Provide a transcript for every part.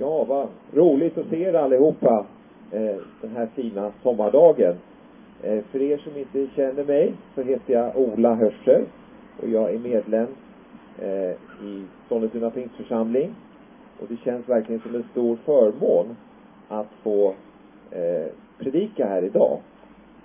Ja, vad roligt att se er allihopa eh, den här fina sommardagen. Eh, för er som inte känner mig så heter jag Ola Hörsel och jag är medlem eh, i Sollentuna Pingstförsamling. Och det känns verkligen som en stor förmån att få eh, predika här idag.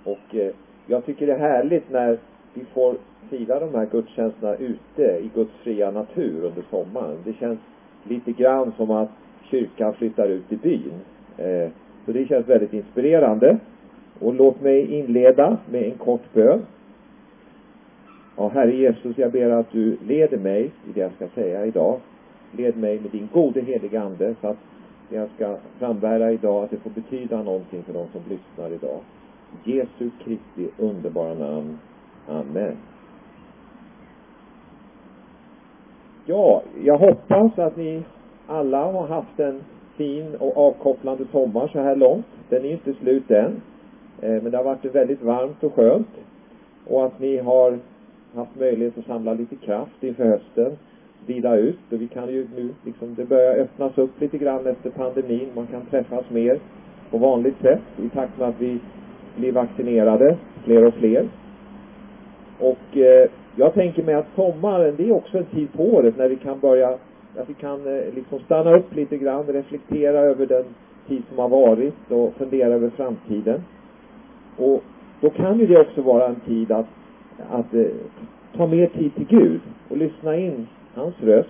Och eh, jag tycker det är härligt när vi får fira de här gudstjänsterna ute i Guds fria natur under sommaren. Det känns lite grann som att kyrkan flyttar ut i byn. Eh, så det känns väldigt inspirerande. Och låt mig inleda med en kort bön. Ja, Herre Jesus, jag ber att du leder mig i det jag ska säga idag. Led mig med din gode heliga Ande så att det jag ska frambära idag, att det får betyda någonting för de som lyssnar idag. Jesu Kristi underbara namn. Amen. Ja, jag hoppas att ni alla har haft en fin och avkopplande sommar så här långt. Den är inte slut än. Eh, men det har varit väldigt varmt och skönt. Och att ni har haft möjlighet att samla lite kraft inför hösten. Vila ut. Och vi kan ju nu liksom, det börjar öppnas upp lite grann efter pandemin. Man kan träffas mer på vanligt sätt i takt med att vi blir vaccinerade, fler och fler. Och eh, jag tänker mig att sommaren, det är också en tid på året när vi kan börja att vi kan eh, liksom stanna upp lite grann, reflektera över den tid som har varit och fundera över framtiden. Och då kan ju det också vara en tid att, att eh, ta mer tid till Gud och lyssna in hans röst.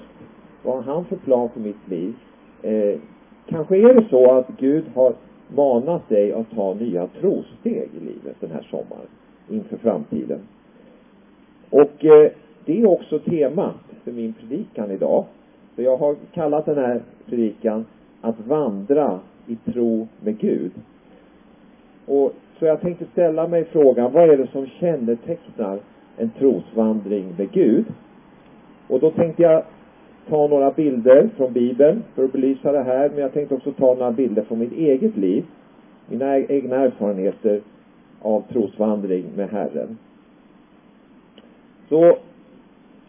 Vad har han för plan för mitt liv? Eh, kanske är det så att Gud har manat dig att ta nya trosteg i livet den här sommaren inför framtiden. Och eh, det är också temat för min predikan idag. Så jag har kallat den här predikan att vandra i tro med Gud. Och så jag tänkte ställa mig frågan, vad är det som kännetecknar en trosvandring med Gud? Och då tänkte jag ta några bilder från Bibeln för att belysa det här, men jag tänkte också ta några bilder från mitt eget liv. Mina e-, egna erfarenheter av trosvandring med Herren. Så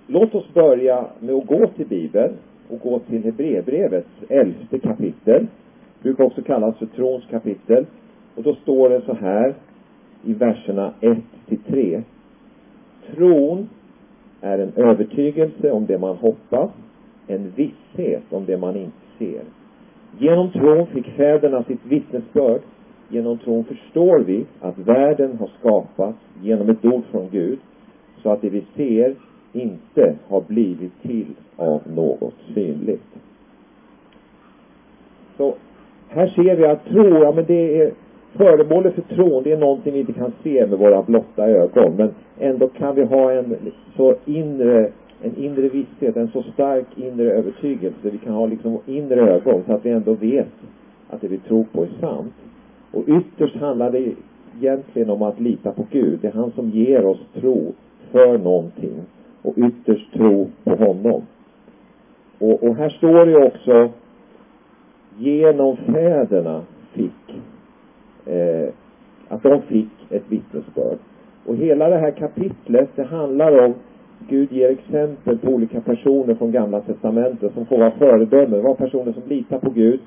låt oss börja med att gå till Bibeln och gå till Hebreerbrevets elfte kapitel. Det brukar också kallas för trons kapitel. Och då står det så här i verserna 1 till 3. Tron är en övertygelse om det man hoppas, en visshet om det man inte ser. Genom tron fick fäderna sitt vittnesbörd. Genom tron förstår vi att världen har skapats genom ett ord från Gud, så att det vi ser inte har blivit till av något synligt. Så här ser vi att tro, ja men det är föremålet för tron, det är någonting vi inte kan se med våra blotta ögon. Men ändå kan vi ha en så inre, en inre visshet, en så stark inre övertygelse. Vi kan ha liksom inre ögon så att vi ändå vet att det vi tror på är sant. Och ytterst handlar det egentligen om att lita på Gud. Det är han som ger oss tro för någonting och ytterst tro på honom. Och, och här står det också genom fäderna fick eh, att de fick ett vittnesbörd. Och hela det här kapitlet, det handlar om Gud ger exempel på olika personer från gamla testamentet som får vara föredömen. Det var personer som litar på Gud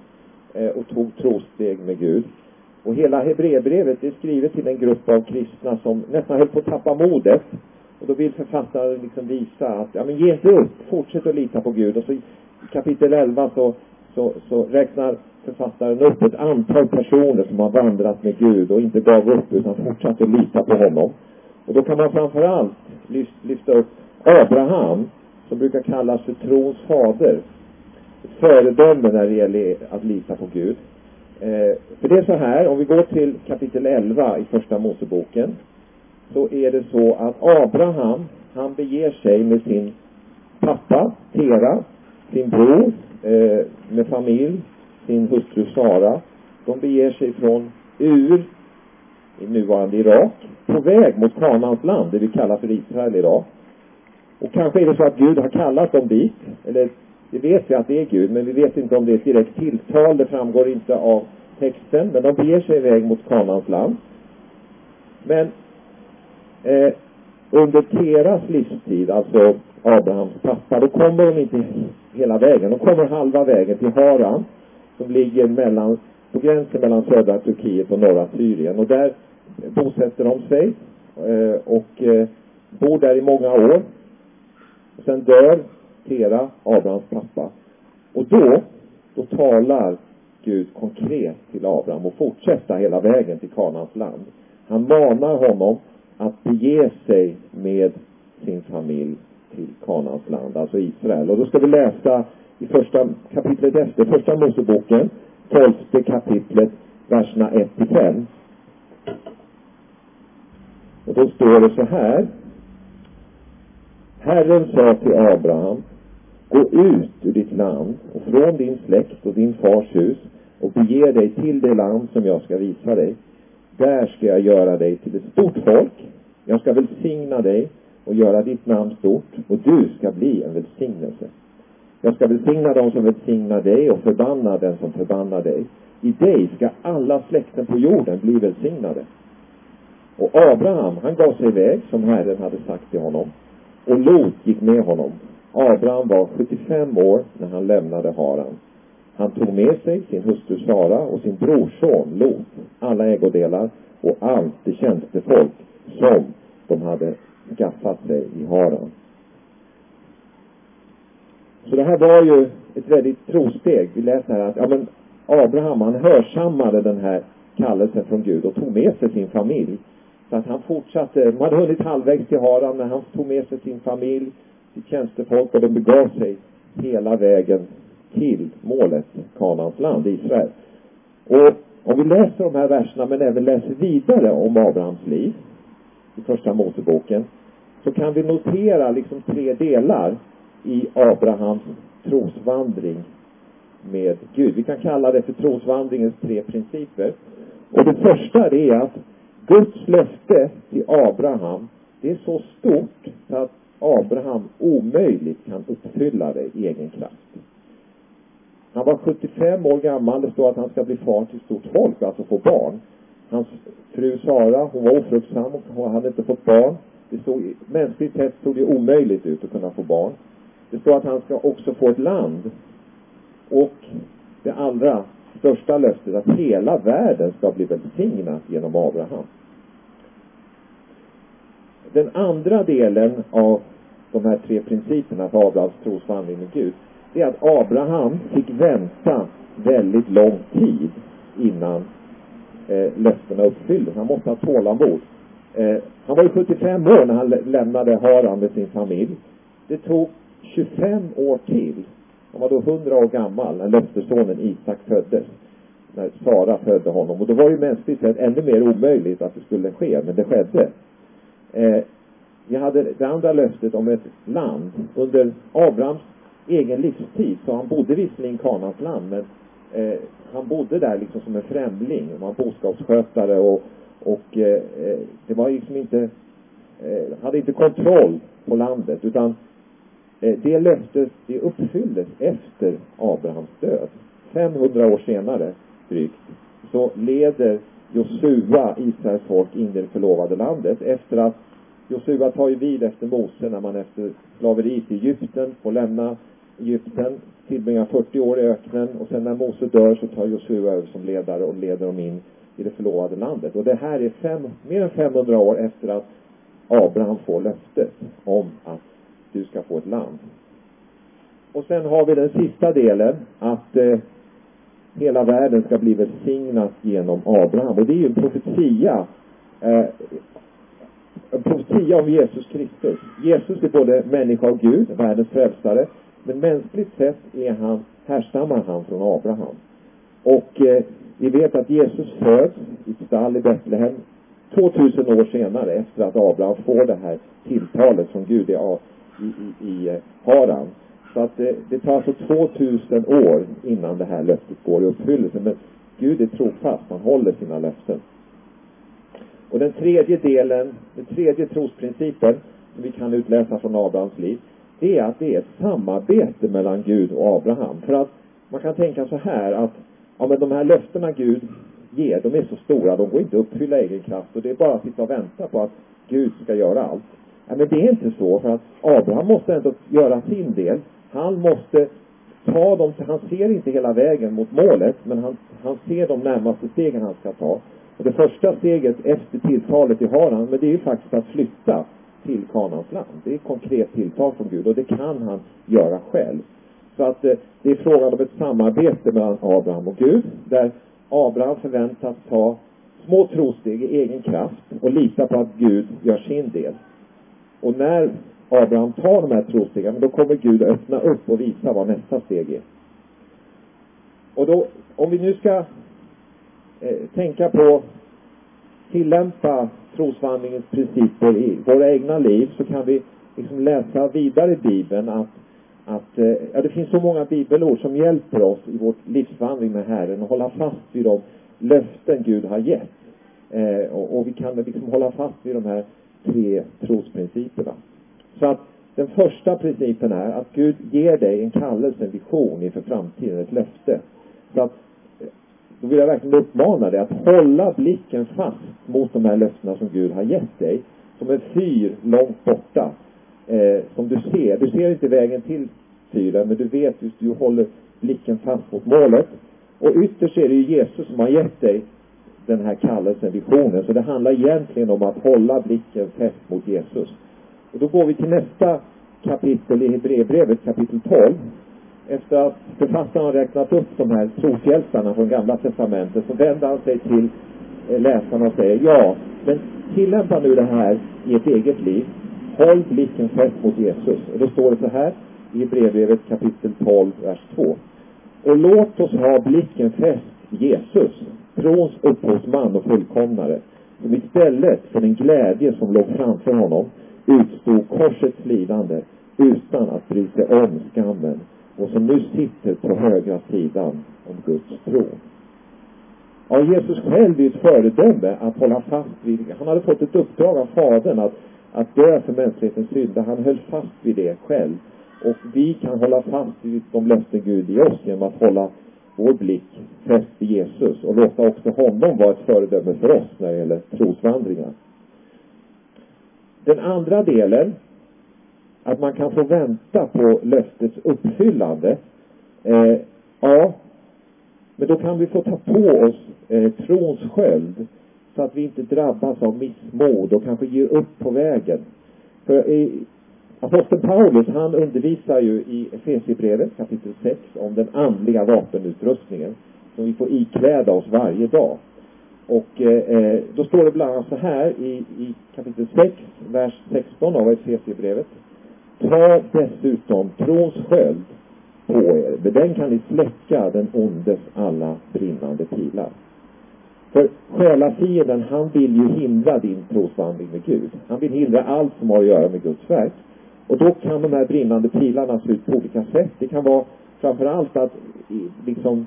eh, och tog trosteg med Gud. Och hela Hebreerbrevet är skrivet till en grupp av kristna som nästan höll på att tappa modet. Och då vill författaren liksom visa att, ja men ge inte upp, fortsätt att lita på Gud. Och så i kapitel 11 så, så, så räknar författaren upp ett antal personer som har vandrat med Gud och inte gav upp utan fortsatte att lita på honom. Och då kan man framförallt lyfta upp Abraham, som brukar kallas för trons fader. Ett föredöme när det gäller att lita på Gud. Eh, för det är så här, om vi går till kapitel 11 i första Moseboken, så är det så att Abraham, han beger sig med sin pappa, Tera, sin bror, eh, med familj, sin hustru Sara. De beger sig från Ur, i nuvarande Irak, på väg mot Kanans land, det vi kallar för Israel idag. Och kanske är det så att Gud har kallat dem dit, eller det vet vi att det är Gud, men vi vet inte om det är ett direkt tilltal, det framgår inte av texten, men de beger sig iväg mot Kanans land. Men eh, under Teras livstid, alltså Abrahams pappa, då kommer de inte hela vägen. De kommer halva vägen till Haran. som ligger mellan, på gränsen mellan södra Turkiet och norra Syrien. Och där bosätter de sig eh, och eh, bor där i många år. Och sen dör Tera, Abrahams pappa. Och då, då talar Gud konkret till Abraham och fortsätta hela vägen till Kanans land. Han manar honom att bege sig med sin familj till Kanans land, alltså Israel. Och då ska vi läsa i första kapitlet efter, första Moseboken, tolfte kapitlet, verserna 1 till 5. Och då står det så här. Herren sa till Abraham, gå ut ur ditt land och från din släkt och din fars hus och bege dig till det land som jag ska visa dig. Där ska jag göra dig till ett stort folk. Jag ska välsigna dig och göra ditt namn stort och du ska bli en välsignelse. Jag ska välsigna dem som välsignar dig och förbanna den som förbannar dig. I dig ska alla släkten på jorden bli välsignade. Och Abraham, han gav sig iväg som Herren hade sagt till honom. Och Lot gick med honom. Abraham var 75 år när han lämnade Haran. Han tog med sig sin hustru Sara och sin brorson Lot, alla ägodelar och allt det tjänstefolk som de hade skaffat sig i Haran. Så det här var ju ett väldigt trosteg. Vi läser här att, ja men Abraham han hörsammade den här kallelsen från Gud och tog med sig sin familj. Så att han fortsatte, de hade hunnit halvvägs till Haran men han tog med sig sin familj, sitt tjänstefolk och de begav sig hela vägen till målet, Kanans land, Israel. Och om vi läser de här verserna men även läser vidare om Abrahams liv i första Moseboken så kan vi notera liksom tre delar i Abrahams trosvandring med Gud. Vi kan kalla det för trosvandringens tre principer. Och det första det är att Guds löfte till Abraham, det är så stort så att Abraham omöjligt kan uppfylla det i egen kraft. Han var 75 år gammal. Det står att han ska bli far till stort folk, alltså få barn. Hans fru Sara, hon var ofruktsam och hade inte fått barn. Det såg, mänskligt sett såg det omöjligt ut att kunna få barn. Det står att han ska också få ett land. Och det allra största löftet, att hela världen ska bli välsignad genom Abraham. Den andra delen av de här tre principerna för Abrahams trosvandring med Gud, det är att Abraham fick vänta väldigt lång tid innan eh, löftena uppfylldes. Han måste ha tålamod. Eh, han var ju 75 år när han lämnade Haran med sin familj. Det tog 25 år till. Han var då 100 år gammal när löftessonen Isak föddes. När Sara födde honom. Och då var ju mänskligt sett ännu mer omöjligt att det skulle ske, men det skedde. Eh, vi hade det andra löftet om ett land. Under Abrahams egen livstid, så han bodde visserligen i Kanans land, men eh, han bodde där liksom som en främling. Han var boskapsskötare och, och eh, det var liksom inte, eh, hade inte kontroll på landet, utan eh, det löftet, det uppfylldes efter Abrahams död. 500 år senare, drygt, så leder Josua Israels folk in i det förlovade landet efter att Josua tar ju vid efter Mose när man efter slaveriet i Egypten får lämna Egypten, tillbringar 40 år i öknen och sen när Mose dör så tar Josua över som ledare och leder dem in i det förlovade landet. Och det här är fem, mer än 500 år efter att Abraham får löftet om att du ska få ett land. Och sen har vi den sista delen, att eh, hela världen ska bli välsignad genom Abraham. Och det är ju en profetia eh, en profetia om Jesus Kristus. Jesus är både människa och Gud, världens frälsare. Men mänskligt sett är han, härstammar han från Abraham. Och eh, vi vet att Jesus föds i ett stall i Betlehem 2000 år senare efter att Abraham får det här tilltalet från Gud i, i, i, eh, i Haran. Så att det, det tar alltså 2000 år innan det här löftet går i uppfyllelse. Men Gud är trofast, han håller sina löften. Och den tredje delen, den tredje trosprincipen som vi kan utläsa från Abrahams liv, det är att det är ett samarbete mellan Gud och Abraham. För att man kan tänka så här att, ja men de här löftena Gud ger, de är så stora, de går inte att uppfylla egen kraft och det är bara att sitta och vänta på att Gud ska göra allt. Ja, men det är inte så, för att Abraham måste ändå göra sin del. Han måste ta dem, han ser inte hela vägen mot målet, men han, han ser de närmaste stegen han ska ta. Och det första steget efter tilltalet i Haran, men det är ju faktiskt att flytta till Kanans land. Det är ett konkret tilltag från Gud och det kan han göra själv. Så att eh, det är frågan om ett samarbete mellan Abraham och Gud, där Abraham förväntas ta små trosteg i egen kraft och lita på att Gud gör sin del. Och när Abraham tar de här trostegen, då kommer Gud att öppna upp och visa vad nästa steg är. Och då, om vi nu ska eh, tänka på tillämpa trosvandringens principer i våra egna liv så kan vi liksom läsa vidare i Bibeln att, att eh, ja, det finns så många bibelord som hjälper oss i vårt livsvandring med Herren och hålla fast vid de löften Gud har gett. Eh, och, och, vi kan liksom hålla fast vid de här tre trosprinciperna. Så att den första principen är att Gud ger dig en kallelse, en vision inför framtiden, ett löfte. Så att då vill jag verkligen uppmana dig att hålla blicken fast mot de här löftena som Gud har gett dig. Som en fyr långt borta. Eh, som du ser. Du ser inte vägen till fyren, men du vet just, du håller blicken fast mot målet. Och ytterst är det ju Jesus som har gett dig den här kallelsen, visionen. Så det handlar egentligen om att hålla blicken fäst mot Jesus. Och då går vi till nästa kapitel i Hebreerbrevet, kapitel 12 efter att författaren har räknat upp de här troshjältarna från Gamla Testamentet så vänder han sig till eh, läsarna och säger ja, men tillämpa nu det här i ert eget liv. Håll blicken fäst mot Jesus. Och då står det så här i brevbrevet kapitel 12, vers 2. Och låt oss ha blicken fäst Jesus, trons upphovsman och fullkomnare, som istället för den glädje som låg framför honom utstod korsets lidande utan att bry sig om skammen och som nu sitter på högra sidan om Guds tron. Ja, Jesus själv är ett föredöme att hålla fast vid. Han hade fått ett uppdrag av Fadern att, att dö för mänsklighetens synder. Han höll fast vid det själv. Och vi kan hålla fast vid de löften Gud ger oss genom att hålla vår blick fäst vid Jesus och låta också honom vara ett föredöme för oss när det gäller trosvandringar. Den andra delen att man kan få vänta på löftets uppfyllande. Eh, ja, men då kan vi få ta på oss eh, trons sköld så att vi inte drabbas av missmod och kanske ger upp på vägen. För eh, Aposteln Paulus, han undervisar ju i Efesierbrevet kapitel 6 om den andliga vapenutrustningen som vi får ikläda oss varje dag. Och eh, eh då står det bland annat så här i, i kapitel 6, vers 16 av Efesierbrevet. Ta dessutom trons sköld på er. Med den kan ni släcka den ondes alla brinnande pilar. För själafienden, han vill ju hindra din trosvandring med Gud. Han vill hindra allt som har att göra med Guds verk. Och då kan de här brinnande pilarna se ut på olika sätt. Det kan vara framförallt att liksom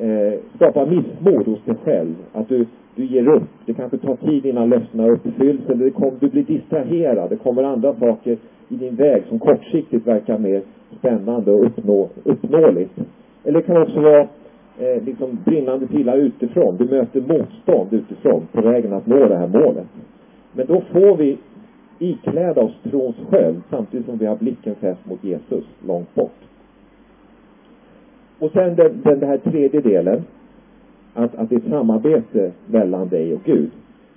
eh, skapa missmod hos dig själv. Att du, du ger upp. Det kanske tar tid innan löftena uppfylls eller det kom, du blir distraherad. Det kommer andra saker i din väg som kortsiktigt verkar mer spännande och uppnå, uppnåeligt. Eller det kan också vara eh, liksom brinnande pilar utifrån. Du möter motstånd utifrån på vägen att nå det här målet. Men då får vi ikläda oss trons sköld samtidigt som vi har blicken fäst mot Jesus långt bort. Och sen den, den, den här tredje delen. Att, att det är ett samarbete mellan dig och Gud.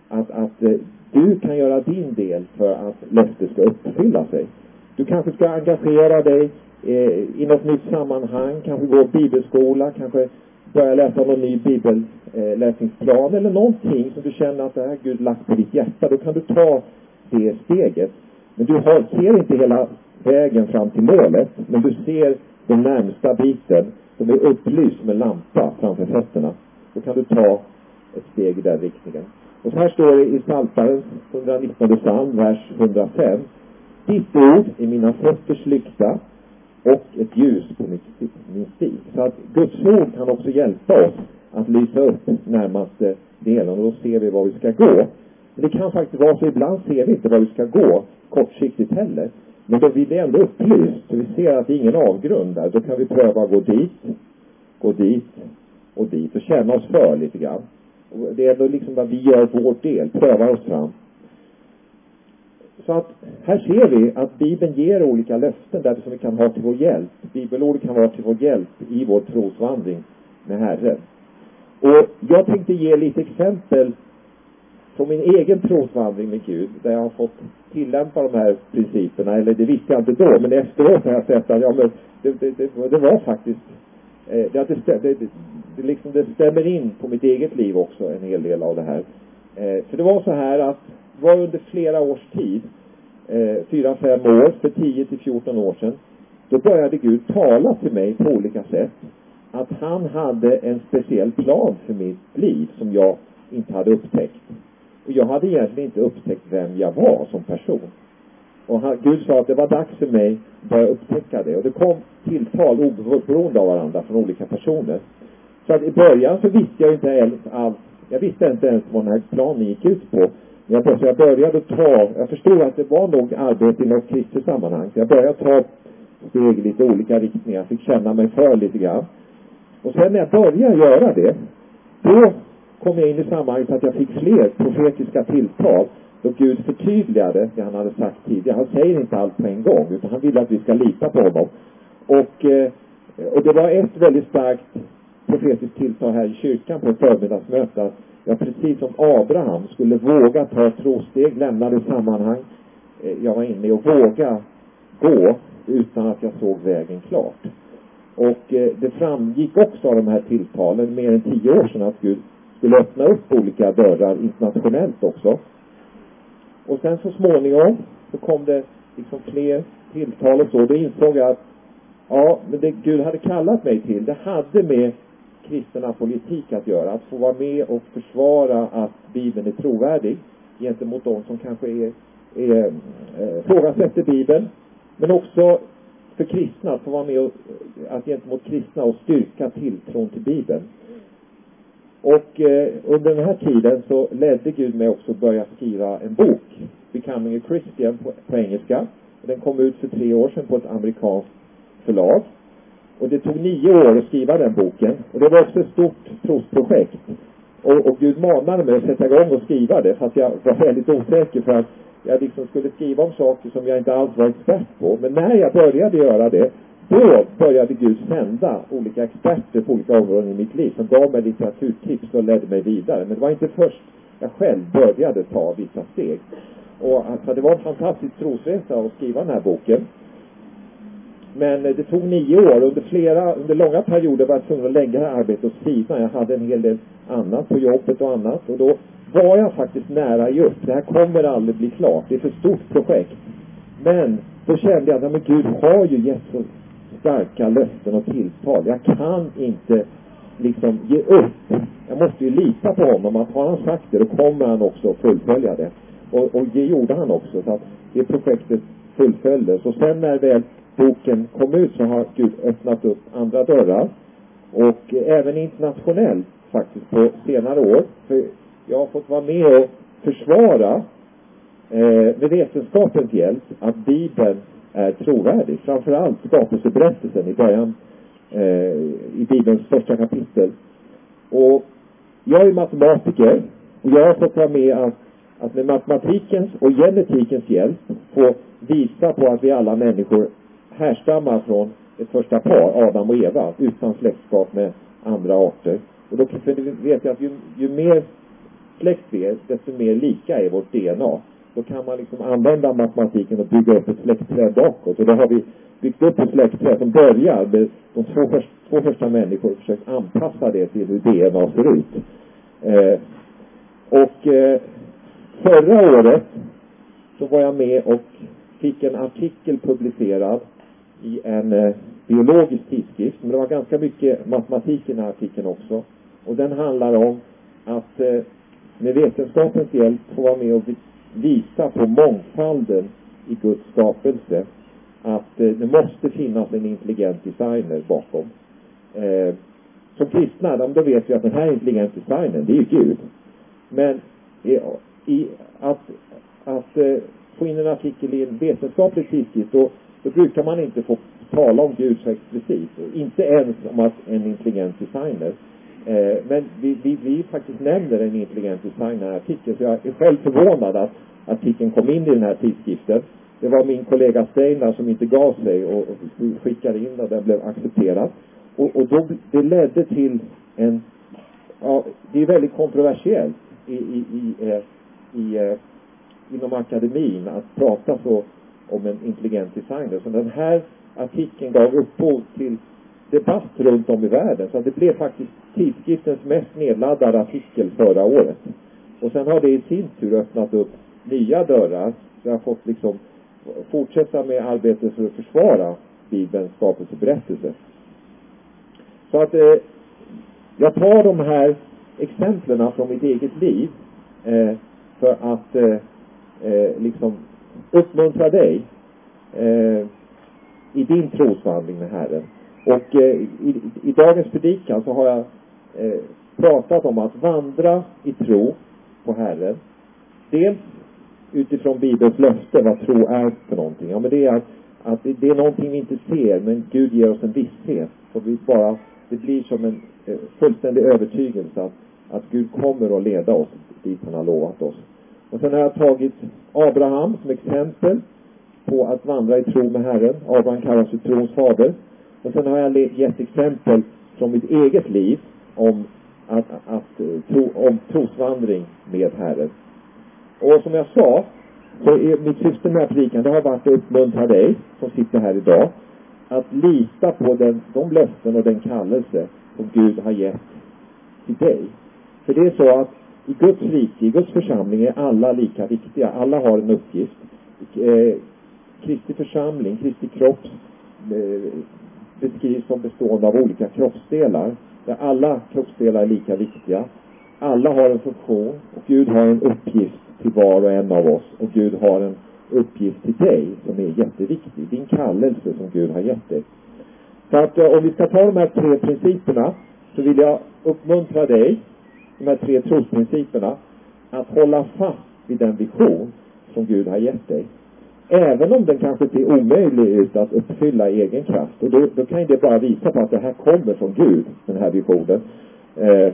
Att, att eh, du kan göra din del för att löftet ska uppfylla sig. Du kanske ska engagera dig eh, i något nytt sammanhang, kanske gå bibelskola, kanske börja läsa någon ny bibelläsningsplan eh, eller någonting som du känner att det här Gud lagt på ditt hjärta. Då kan du ta det steget. Men du har, ser inte hela vägen fram till målet, men du ser den närmsta biten som är upplyst med lampa framför fötterna. Då kan du ta ett steg i den riktningen. Och så här står det i Psaltarens 119 psalm, vers 105. Ditt ord är mina fötters lykta och ett ljus på min stig. Så att Guds ord kan också hjälpa oss att lysa upp närmaste delen och då ser vi var vi ska gå. Men det kan faktiskt vara så ibland ser vi inte var vi ska gå kortsiktigt heller. Men då blir det ändå upplyst, så vi ser att det är ingen avgrund där. Då kan vi pröva att gå dit, gå dit och dit och känna oss för lite grann. Det är ändå liksom vad vi gör vår del, prövar oss fram. så att här ser vi att Bibeln ger olika löften där som vi kan ha till vår hjälp. Bibelord kan vara till vår hjälp i vår trosvandring med Herren. Och jag tänkte ge lite exempel från min egen trosvandring med Gud, där jag har fått tillämpa de här principerna, eller det visste jag inte då, men efteråt har jag sett att, ja men, det, det, det, det var faktiskt, eh, det, det, det, det, liksom, det stämmer in på mitt eget liv också, en hel del av det här. Eh, för det var så här att, det var under flera års tid, eh, fyra, fem år, för 10 till 14 år sedan, då började Gud tala till mig på olika sätt. Att han hade en speciell plan för mitt liv som jag inte hade upptäckt. Och jag hade egentligen inte upptäckt vem jag var som person. Och han, Gud sa att det var dags för mig att börja upptäcka det. Och det kom tilltal oberoende av varandra från olika personer. Så att i början så visste jag inte ens alls, jag visste inte ens vad den här planen gick ut på. Men jag, så jag började ta, jag förstod att det var nog arbete i något kristet sammanhang. Så jag började ta steg i lite olika riktningar, fick känna mig för lite grann. Och sen när jag började göra det, då kom jag in i sammanhanget att jag fick fler profetiska tilltal då Gud förtydligade det han hade sagt tidigare. Han säger inte allt på en gång, utan han vill att vi ska lita på honom. Och, eh, och det var ett väldigt starkt profetiskt tilltal här i kyrkan på ett förmiddagsmöte att jag precis som Abraham skulle våga ta ett trosteg, lämna det sammanhang eh, jag var inne i och våga gå utan att jag såg vägen klart. Och eh, det framgick också av de här tilltalen mer än tio år sedan att Gud skulle öppna upp olika dörrar internationellt också. Och sen så småningom så kom det liksom fler tilltal och så. Då insåg jag att ja, men det Gud hade kallat mig till, det hade med kristen politik att göra. Att få vara med och försvara att Bibeln är trovärdig gentemot de som kanske är, är eh, ifrågasätter frågasätter Bibeln. Men också för kristna att få vara med och, att gentemot kristna och styrka tilltron till Bibeln. Och eh, under den här tiden så ledde Gud mig också att börja skriva en bok, Becoming a Christian på, på engelska. Den kom ut för tre år sedan på ett amerikanskt förlag. Och det tog nio år att skriva den boken. Och det var också ett stort trosprojekt. Och, och Gud manade mig att sätta igång och skriva det, fast jag var väldigt osäker för att jag liksom skulle skriva om saker som jag inte alls var expert på. Men när jag började göra det, då började Gud sända olika experter på olika områden i mitt liv som gav mig litteraturtips och ledde mig vidare. Men det var inte först jag själv började ta vissa steg. Och alltså, det var en fantastisk trosresa att skriva den här boken. Men det tog nio år. Under flera, under långa perioder var jag tvungen att lägga det här arbetet åt sidan. Jag hade en hel del annat på jobbet och annat. Och då var jag faktiskt nära att ge upp. Det här kommer aldrig bli klart. Det är för stort projekt. Men då kände jag, att men Gud har ju gett så starka löften och tilltal. Jag kan inte liksom ge upp. Jag måste ju lita på honom. Att har han sagt det, då kommer han också fullfölja det. Och, och det gjorde han också. Så att det projektet fullföljdes. Och sen när väl boken kom ut så har Gud öppnat upp andra dörrar. Och även internationellt faktiskt på senare år. För jag har fått vara med och försvara eh, med vetenskapens hjälp att Bibeln är trovärdig. Framförallt skapelseberättelsen i början eh, i Bibelns första kapitel. Och jag är matematiker och jag har fått vara med att, att med matematikens och genetikens hjälp få visa på att vi alla människor härstammar från ett första par, Adam och Eva, utan släktskap med andra arter. Och då för vet jag att ju, ju mer släkt vi är, desto mer lika är vårt DNA. Då kan man liksom använda matematiken och bygga upp ett släktträd bakåt. Och då har vi byggt upp ett släktträd som börjar med de två, först, två första människor och försökt anpassa det till hur DNA ser ut. Eh, och eh, förra året så var jag med och fick en artikel publicerad i en eh, biologisk tidskrift. Men det var ganska mycket matematik i den här artikeln också. Och den handlar om att eh, med vetenskapens hjälp få vara med och visa på mångfalden i Guds skapelse. Att eh, det måste finnas en intelligent designer bakom. Eh, som kristna, då vet vi att den här intelligent designern, det är ju Gud. Men i, i att, att eh, få in en artikel i en vetenskaplig tidskrift, då, då brukar man inte få tala om Gud så explicit. Inte ens om att en intelligent designer. Eh, men vi, vi, vi faktiskt nämner en intelligent designer i artikeln, så jag är själv förvånad att artikeln kom in i den här tidskriften. Det var min kollega Steinar som inte gav sig och, och skickade in och den blev accepterad. Och, och då, det ledde till en, ja, det är väldigt kontroversiellt i, i, i, eh, i eh, inom akademin att prata så om en intelligent designer. Så den här artikeln gav upphov till debatt runt om i världen. Så det blev faktiskt tidskriftens mest nedladdade artikel förra året. Och sen har det i sin tur öppnat upp nya dörrar. Så jag har fått liksom fortsätta med arbetet för att försvara Bibelns skapelseberättelse. Så att eh, jag tar de här exemplen från mitt eget liv eh, för att eh, eh, liksom uppmuntra dig eh, i din trosvandring med Herren. Och eh, i, i, dagens predikan så har jag eh, pratat om att vandra i tro på Herren. Dels utifrån Bibelns löfte vad tro är för någonting. Ja, men det är att, att det, det är någonting vi inte ser, men Gud ger oss en visshet. Så vi bara, det blir som en eh, fullständig övertygelse att, att Gud kommer att leda oss dit han har lovat oss. Och sen har jag tagit Abraham som exempel på att vandra i tro med Herren. Abraham kallas för trons fader. Och sen har jag gett exempel från mitt eget liv om att, att, eh, tro, om trosvandring med Herren. Och som jag sa, så är mitt syfte med predikan, det har varit att uppmuntra dig som sitter här idag, att lita på den, de löften och den kallelse som Gud har gett till dig. För det är så att i Guds rike, i Guds församling är alla lika viktiga. Alla har en uppgift. Eh, Kristi församling, Kristi kropp eh, beskrivs som bestående av olika kroppsdelar. Där alla kroppsdelar är lika viktiga. Alla har en funktion och Gud har en uppgift till var och en av oss. Och Gud har en uppgift till dig som är jätteviktig. Din kallelse som Gud har gett dig. Så att eh, om vi ska ta de här tre principerna så vill jag uppmuntra dig de här tre trosprinciperna, att hålla fast vid den vision som Gud har gett dig. Även om den kanske ser omöjlig ut att uppfylla i egen kraft. Och då, då kan ju det bara visa på att det här kommer från Gud, den här visionen. Eh,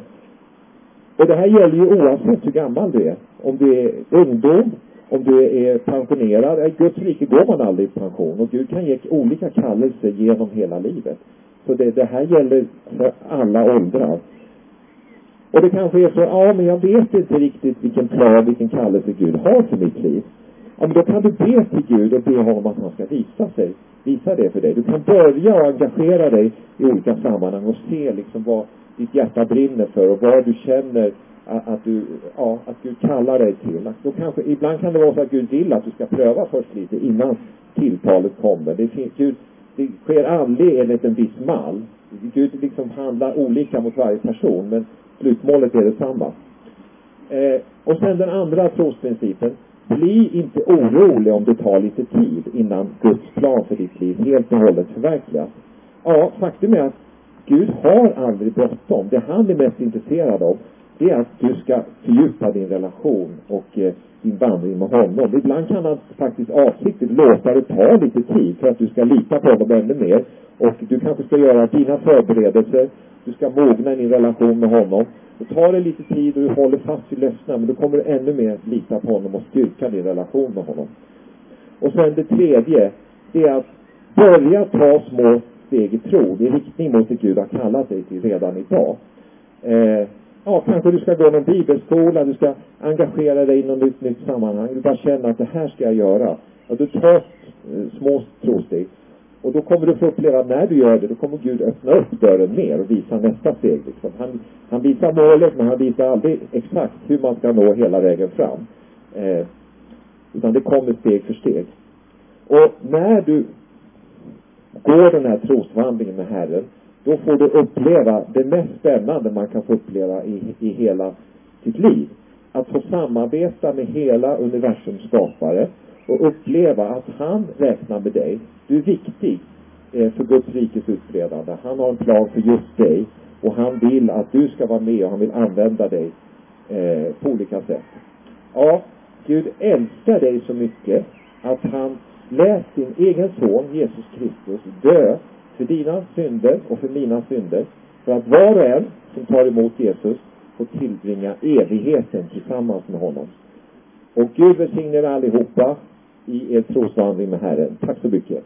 och det här gäller ju oavsett hur gammal du är. Om du är ungdom, om du är pensionerad. I Guds rike går man aldrig i pension. Och Gud kan ge olika kallelser genom hela livet. Så det, det här gäller för alla åldrar. Och det kanske är så, ja men jag vet inte riktigt vilken plan, vilken kallelse Gud har för mitt liv. Ja men då kan du be till Gud och be honom att han ska visa sig, visa det för dig. Du kan börja engagera dig i olika sammanhang och se liksom vad ditt hjärta brinner för och vad du känner att, att du, ja, att Gud kallar dig till. Att då kanske, ibland kan det vara så att Gud vill att du ska pröva först lite innan tilltalet kommer. Det, finns, Gud, det sker aldrig enligt en viss mall. Gud liksom handlar olika mot varje person men slutmålet är detsamma. Eh, och sen den andra trosprincipen. Bli inte orolig om det tar lite tid innan Guds plan för ditt liv helt och hållet förverkligas. Ja, faktum är att Gud har aldrig bråttom. Det han är mest intresserad av, det är att du ska fördjupa din relation och eh, din vandring med honom. Ibland kan han faktiskt avsiktligt låta det ta lite tid för att du ska lita på honom ännu mer. Och du kanske ska göra dina förberedelser du ska mogna i din relation med honom. Då tar det lite tid och du håller fast vid löftena, men då kommer du ännu mer lita på honom och styrka din relation med honom. Och sen det tredje, det är att börja ta små steg i tro, i riktning mot det Gud har kallat dig till redan idag. Eh, ja, kanske du ska gå någon bibelskola, du ska engagera dig i något nytt, nytt sammanhang. Du bara känner att det här ska jag göra. Ja, du tar eh, små trosteg. Och då kommer du få uppleva, när du gör det, då kommer Gud öppna upp dörren mer och visa nästa steg. Liksom. Han, han visar målet, men han visar aldrig exakt hur man ska nå hela vägen fram. Eh, utan det kommer steg för steg. Och när du går den här trosvandringen med Herren, då får du uppleva det mest spännande man kan få uppleva i, i hela sitt liv. Att få samarbeta med hela universums skapare och uppleva att han räknar med dig. Du är viktig eh, för Guds rikes utbredande. Han har en plan för just dig och han vill att du ska vara med och han vill använda dig eh, på olika sätt. Ja, Gud älskar dig så mycket att han lät sin egen son Jesus Kristus dö för dina synder och för mina synder. För att var och en som tar emot Jesus får tillbringa evigheten tillsammans med honom. Och Gud välsigne er allihopa i er trosvandring med Herren. Tack så mycket.